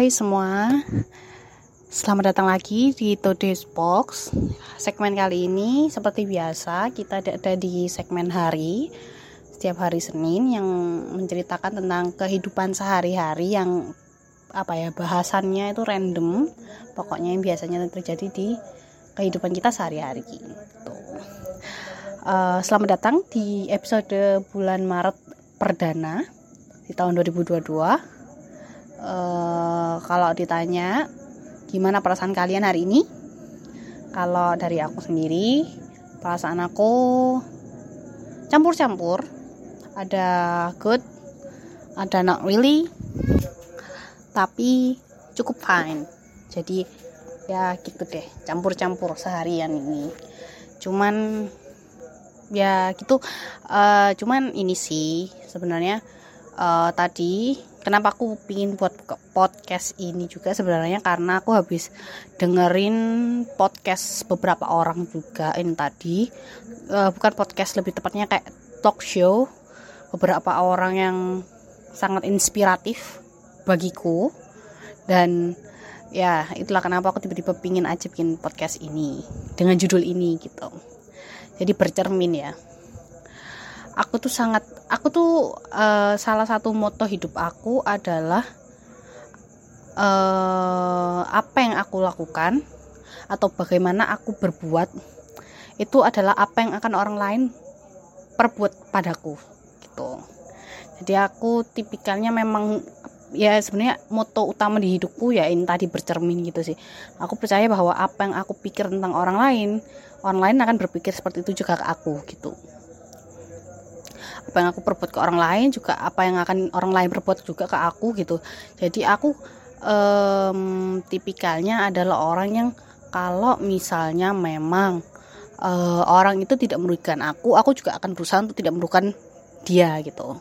Hai semua, selamat datang lagi di Today's Box. Segmen kali ini seperti biasa kita ada di segmen hari setiap hari Senin yang menceritakan tentang kehidupan sehari-hari yang apa ya bahasannya itu random, pokoknya yang biasanya terjadi di kehidupan kita sehari-hari gitu. Uh, selamat datang di episode bulan Maret perdana di tahun 2022 uh, kalau ditanya gimana perasaan kalian hari ini? Kalau dari aku sendiri perasaan aku campur-campur. Ada good ada not really tapi cukup fine. Jadi ya gitu deh campur-campur seharian ini. Cuman ya gitu. Uh, cuman ini sih sebenarnya uh, tadi kenapa aku pingin buat podcast ini juga sebenarnya? Karena aku habis dengerin podcast beberapa orang juga ini tadi. Uh, bukan podcast lebih tepatnya kayak talk show. Beberapa orang yang sangat inspiratif bagiku. Dan ya itulah kenapa aku tiba-tiba pingin aja bikin podcast ini. Dengan judul ini gitu. Jadi bercermin ya aku tuh sangat aku tuh uh, salah satu moto hidup aku adalah uh, apa yang aku lakukan atau bagaimana aku berbuat itu adalah apa yang akan orang lain perbuat padaku gitu. Jadi aku tipikalnya memang ya sebenarnya moto utama di hidupku ya ini tadi bercermin gitu sih. Aku percaya bahwa apa yang aku pikir tentang orang lain orang lain akan berpikir seperti itu juga ke aku gitu apa yang aku perbuat ke orang lain juga apa yang akan orang lain perbuat juga ke aku gitu. Jadi aku um, tipikalnya adalah orang yang kalau misalnya memang uh, orang itu tidak merugikan aku aku juga akan berusaha untuk tidak merugikan dia gitu.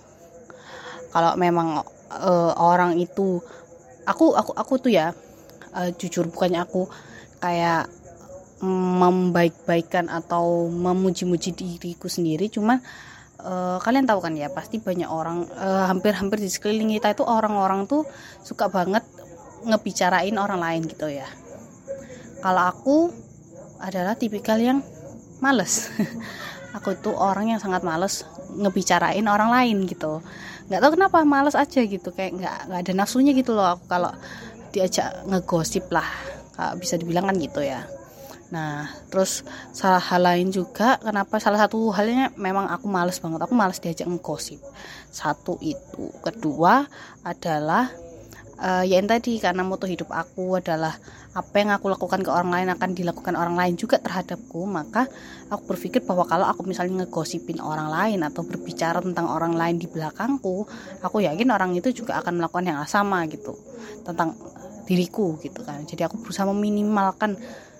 Kalau memang uh, orang itu aku aku aku tuh ya uh, jujur bukannya aku kayak membaik-baikan atau memuji-muji diriku sendiri cuman uh, kalian tahu kan ya pasti banyak orang uh, hampir-hampir di sekeliling kita itu orang-orang tuh suka banget ngebicarain orang lain gitu ya. Kalau aku adalah tipikal yang males. Aku itu orang yang sangat males ngebicarain orang lain gitu. Nggak tahu kenapa males aja gitu. Kayak nggak nggak ada nafsunya gitu loh. Aku kalau diajak ngegosip lah bisa dibilang kan gitu ya Nah, terus salah hal lain juga kenapa salah satu halnya memang aku males banget. Aku males diajak ngegosip. Satu itu, kedua adalah uh, ya yang tadi karena moto hidup aku adalah apa yang aku lakukan ke orang lain akan dilakukan orang lain juga terhadapku maka aku berpikir bahwa kalau aku misalnya ngegosipin orang lain atau berbicara tentang orang lain di belakangku aku yakin orang itu juga akan melakukan yang sama gitu tentang diriku gitu kan jadi aku berusaha meminimalkan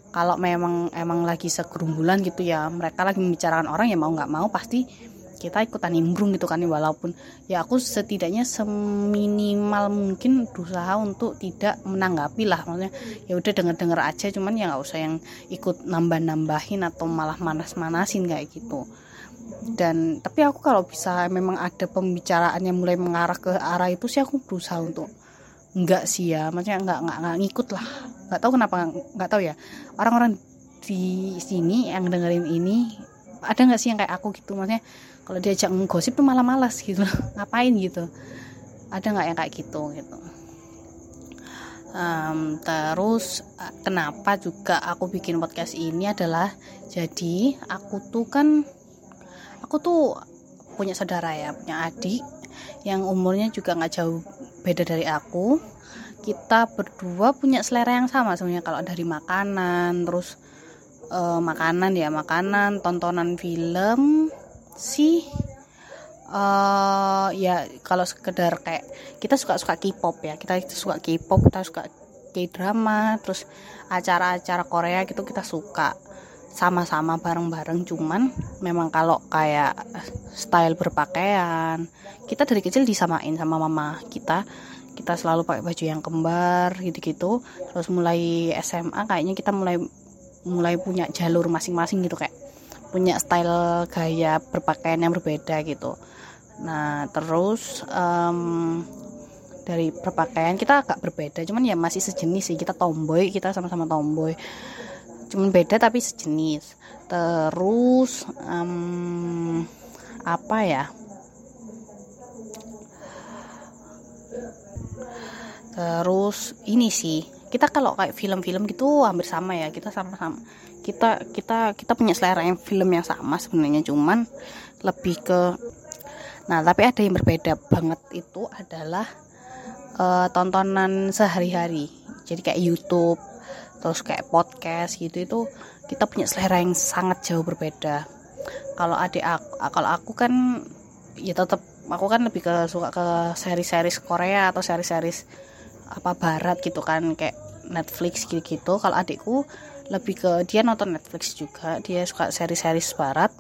kalau memang emang lagi segerumbulan gitu ya mereka lagi membicarakan orang ya mau nggak mau pasti kita ikutan nimbrung gitu kan walaupun ya aku setidaknya seminimal mungkin berusaha untuk tidak menanggapi lah. Maksudnya ya udah denger denger aja cuman ya nggak usah yang ikut nambah nambahin atau malah manas manasin kayak gitu. Dan tapi aku kalau bisa memang ada pembicaraan yang mulai mengarah ke arah itu sih aku berusaha untuk enggak sih ya maksudnya enggak enggak, enggak ngikut lah. Nggak tahu kenapa nggak tahu ya. Orang-orang di sini yang dengerin ini ada nggak sih yang kayak aku gitu? Maksudnya kalau diajak ngosip tuh malah malas gitu. Ngapain gitu? Ada nggak yang kayak gitu gitu? Um, terus kenapa juga aku bikin podcast ini adalah jadi aku tuh kan aku tuh punya saudara ya punya adik yang umurnya juga nggak jauh beda dari aku kita berdua punya selera yang sama sebenarnya. Kalau dari makanan terus uh, makanan ya makanan tontonan film sih uh, ya kalau sekedar kayak kita suka suka K-pop ya. Kita suka K-pop kita suka K-drama terus acara-acara Korea gitu kita suka sama-sama bareng-bareng cuman memang kalau kayak style berpakaian kita dari kecil disamain sama mama kita. Kita selalu pakai baju yang kembar gitu-gitu. Terus mulai SMA kayaknya kita mulai mulai punya jalur masing-masing gitu kayak punya style gaya berpakaian yang berbeda gitu. Nah terus um, dari berpakaian kita agak berbeda cuman ya masih sejenis sih. Kita tomboy kita sama-sama tomboy cuman beda tapi sejenis. Terus um, apa ya? Terus ini sih kita kalau kayak film-film gitu hampir sama ya kita sama-sama kita kita kita punya selera yang film yang sama sebenarnya cuman lebih ke nah tapi ada yang berbeda banget itu adalah uh, tontonan sehari-hari. Jadi kayak YouTube terus kayak podcast gitu itu kita punya selera yang sangat jauh berbeda. Kalau adik aku kalau aku kan ya tetap aku kan lebih ke suka ke seri-seri Korea atau seri-seri apa barat gitu kan kayak Netflix gitu-gitu. Kalau adikku lebih ke dia nonton Netflix juga dia suka seri-seri barat.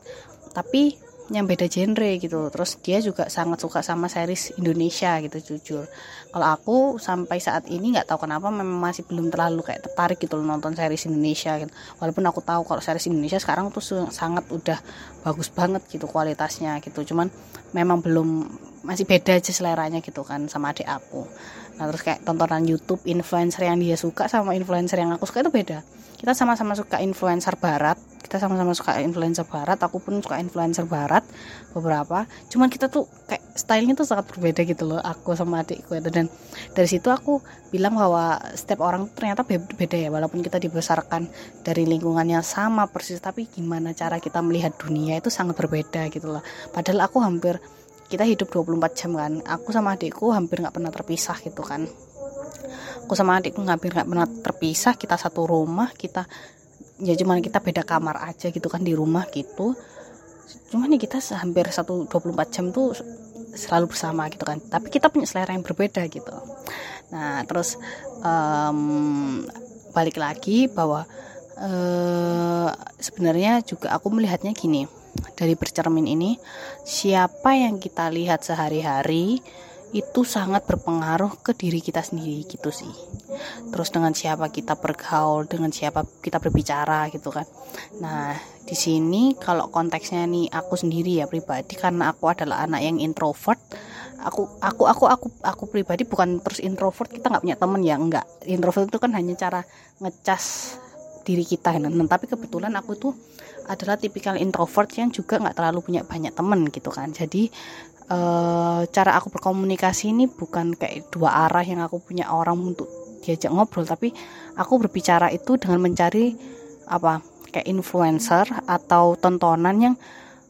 Tapi yang beda genre gitu. Terus dia juga sangat suka sama series Indonesia gitu jujur. Kalau aku sampai saat ini nggak tahu kenapa memang masih belum terlalu kayak tertarik gitu loh nonton series Indonesia gitu. Walaupun aku tahu kalau series Indonesia sekarang tuh sangat udah bagus banget gitu kualitasnya gitu. Cuman memang belum masih beda aja seleranya gitu kan sama adik aku. Nah terus kayak tontonan YouTube influencer yang dia suka sama influencer yang aku suka itu beda. Kita sama-sama suka influencer barat kita sama-sama suka influencer barat aku pun suka influencer barat beberapa. Cuman kita tuh kayak stylenya tuh sangat berbeda gitu loh aku sama adikku itu. Dan dari situ aku bilang bahwa setiap orang ternyata beda ya walaupun kita dibesarkan dari lingkungan yang sama persis tapi gimana cara kita melihat dunia itu sangat berbeda gitu loh. Padahal aku hampir kita hidup 24 jam kan aku sama adikku hampir nggak pernah terpisah gitu kan. Aku sama adikku hampir nggak pernah terpisah kita satu rumah kita ya cuman kita beda kamar aja gitu kan di rumah gitu. Cuman nih kita hampir satu 24 jam tuh selalu bersama gitu kan. Tapi kita punya selera yang berbeda gitu. Nah terus um, balik lagi bahwa uh, sebenarnya juga aku melihatnya gini. Dari bercermin ini siapa yang kita lihat sehari-hari itu sangat berpengaruh ke diri kita sendiri gitu sih. Terus dengan siapa kita bergaul dengan siapa kita berbicara gitu kan. Nah di sini kalau konteksnya nih aku sendiri ya pribadi karena aku adalah anak yang introvert aku aku aku aku aku pribadi bukan terus introvert kita nggak punya temen ya enggak introvert itu kan hanya cara ngecas diri kita nah, tapi kebetulan aku tuh adalah tipikal introvert yang juga nggak terlalu punya banyak temen gitu kan. Jadi uh, cara aku berkomunikasi ini bukan kayak dua arah yang aku punya orang untuk diajak ngobrol tapi aku berbicara itu dengan mencari apa kayak influencer atau tontonan yang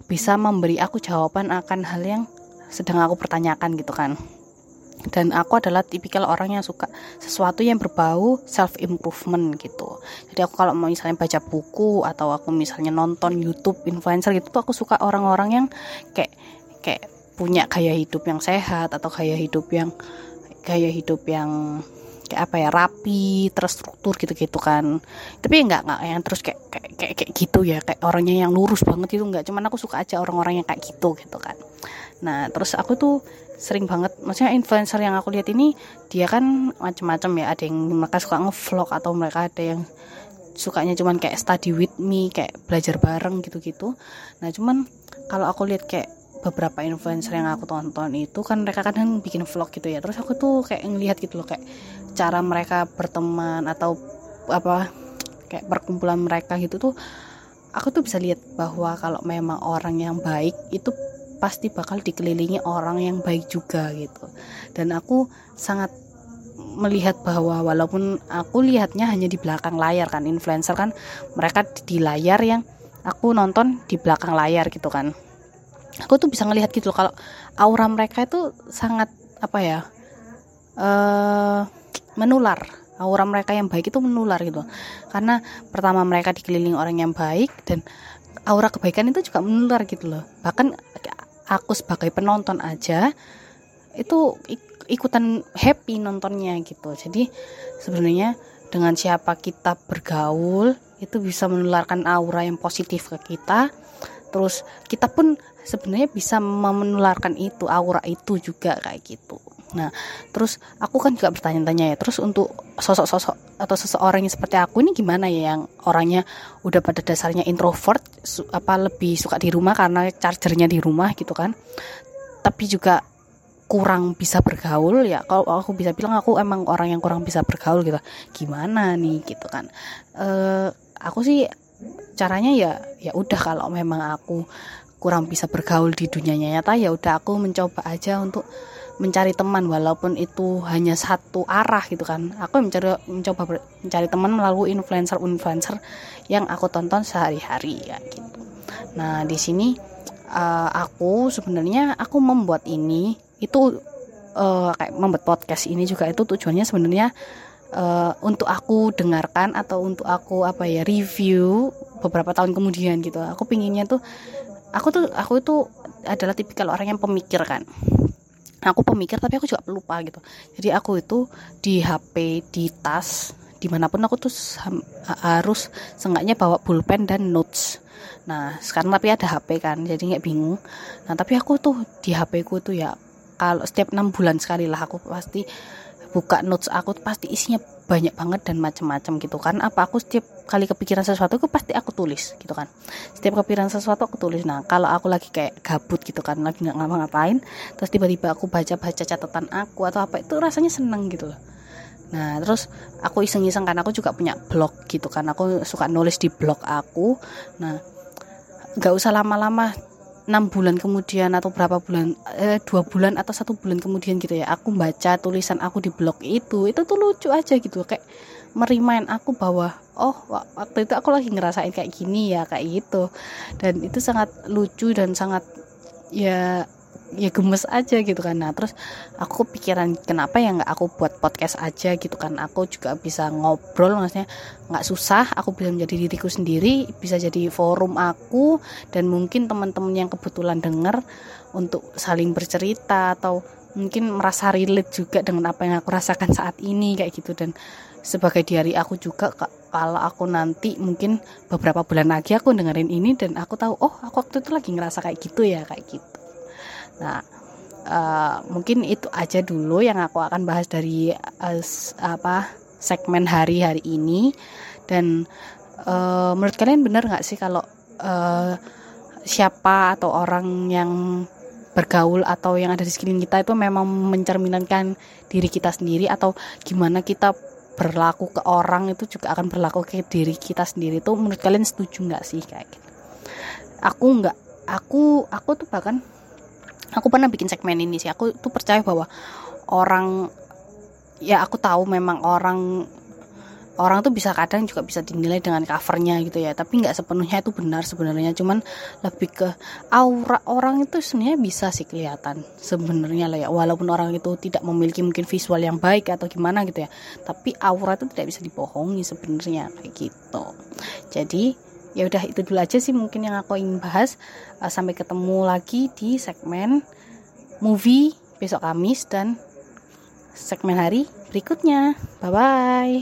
bisa memberi aku jawaban akan hal yang sedang aku pertanyakan gitu kan. Dan aku adalah tipikal orang yang suka sesuatu yang berbau self improvement gitu. Jadi aku kalau mau misalnya baca buku atau aku misalnya nonton YouTube influencer gitu tuh aku suka orang-orang yang kayak kayak punya gaya hidup yang sehat atau gaya hidup yang gaya hidup yang kayak apa ya rapi terstruktur gitu-gitu kan. Tapi nggak nggak yang terus kayak, kayak kayak kayak gitu ya. Kayak orangnya yang lurus banget itu nggak. Cuman aku suka aja orang-orang yang kayak gitu gitu kan. Nah terus aku tuh sering banget maksudnya influencer yang aku lihat ini dia kan macam-macam ya. Ada yang mereka suka ngevlog atau mereka ada yang sukanya cuman kayak study with me kayak belajar bareng gitu-gitu. Nah cuman kalau aku lihat kayak beberapa influencer yang aku tonton itu kan mereka kadang bikin vlog gitu ya. Terus aku tuh kayak ngelihat gitu loh kayak cara mereka berteman atau apa kayak perkumpulan mereka gitu tuh aku tuh bisa lihat bahwa kalau memang orang yang baik itu pasti bakal dikelilingi orang yang baik juga gitu. Dan aku sangat melihat bahwa walaupun aku lihatnya hanya di belakang layar kan influencer kan mereka di layar yang aku nonton di belakang layar gitu kan aku tuh bisa ngelihat gitu loh kalau aura mereka itu sangat apa ya uh, menular. Aura mereka yang baik itu menular gitu karena pertama mereka dikelilingi orang yang baik dan aura kebaikan itu juga menular gitu loh. Bahkan aku sebagai penonton aja itu ikutan happy nontonnya gitu. Jadi sebenarnya dengan siapa kita bergaul itu bisa menularkan aura yang positif ke kita. Terus kita pun sebenarnya bisa menularkan itu aura itu juga kayak gitu. Nah terus aku kan juga bertanya-tanya ya terus untuk sosok-sosok atau seseorang yang seperti aku ini gimana ya yang orangnya udah pada dasarnya introvert apa lebih suka di rumah karena chargernya di rumah gitu kan. Tapi juga kurang bisa bergaul ya kalau aku bisa bilang aku emang orang yang kurang bisa bergaul gitu. Gimana nih gitu kan. Uh, aku sih caranya ya ya udah kalau memang aku kurang bisa bergaul di dunia nyata ya udah aku mencoba aja untuk mencari teman walaupun itu hanya satu arah gitu kan. Aku mencari mencoba mencari teman melalui influencer influencer yang aku tonton sehari-hari ya gitu. Nah di sini uh, aku sebenarnya aku membuat ini itu uh, kayak membuat podcast ini juga itu tujuannya sebenarnya uh, untuk aku dengarkan atau untuk aku apa ya review beberapa tahun kemudian gitu. Aku pinginnya tuh aku tuh aku itu adalah tipikal orang yang pemikir kan. Aku pemikir tapi aku juga pelupa gitu. Jadi aku itu di HP di tas di mana pun aku tuh harus seenggaknya bawa pulpen dan notes. Nah sekarang tapi ada HP kan jadi nggak bingung. Nah tapi aku tuh di HP ku tuh ya kalau setiap enam bulan sekali lah aku pasti buka notes aku pasti isinya banyak banget dan macam-macam gitu kan. Apa aku setiap kali kepikiran sesuatu aku pasti aku tulis gitu kan. Setiap kepikiran sesuatu aku tulis. Nah kalau aku lagi kayak gabut gitu kan lagi nggak ngapa-ngapain terus tiba-tiba aku baca-baca catatan aku atau apa itu rasanya seneng gitu loh. Nah terus aku iseng-iseng kan aku juga punya blog gitu kan. Aku suka nulis di blog aku. Nah nggak usah lama-lama enam bulan kemudian atau berapa bulan eh, dua bulan atau satu bulan kemudian gitu ya aku baca tulisan aku di blog itu itu tuh lucu aja gitu kayak merimain aku bahwa oh waktu itu aku lagi ngerasain kayak gini ya kayak gitu. Dan itu sangat lucu dan sangat ya ya gemes aja gitu kan. Nah terus aku pikiran kenapa ya nggak aku buat podcast aja gitu kan. Aku juga bisa ngobrol maksudnya nggak susah. Aku bisa menjadi diriku sendiri bisa jadi forum aku dan mungkin teman-teman yang kebetulan dengar untuk saling bercerita atau mungkin merasa relate juga dengan apa yang aku rasakan saat ini kayak gitu. Dan sebagai diari aku juga kalau aku nanti mungkin beberapa bulan lagi aku dengerin ini dan aku tahu oh aku waktu itu lagi ngerasa kayak gitu ya kayak gitu Nah, uh, mungkin itu aja dulu yang aku akan bahas dari uh, apa segmen hari-hari ini. Dan uh, menurut kalian benar nggak sih kalau uh, siapa atau orang yang bergaul atau yang ada di sekeliling kita itu memang mencerminkan diri kita sendiri atau gimana kita berlaku ke orang itu juga akan berlaku ke diri kita sendiri? Itu menurut kalian setuju nggak sih kayak gitu? Aku nggak aku aku tuh bahkan aku pernah bikin segmen ini sih. Aku tuh percaya bahwa orang ya aku tahu memang orang orang tuh bisa kadang juga bisa dinilai dengan covernya gitu ya. Tapi nggak sepenuhnya itu benar sebenarnya. Cuman lebih ke aura orang itu sebenarnya bisa sih kelihatan sebenarnya lah ya. Walaupun orang itu tidak memiliki mungkin visual yang baik atau gimana gitu ya. Tapi aura itu tidak bisa dibohongi sebenarnya. Kayak gitu. Jadi ya udah itu dulu aja sih mungkin yang aku ingin bahas. Uh, sampai ketemu lagi di segmen movie besok Kamis dan segmen hari berikutnya. Bye bye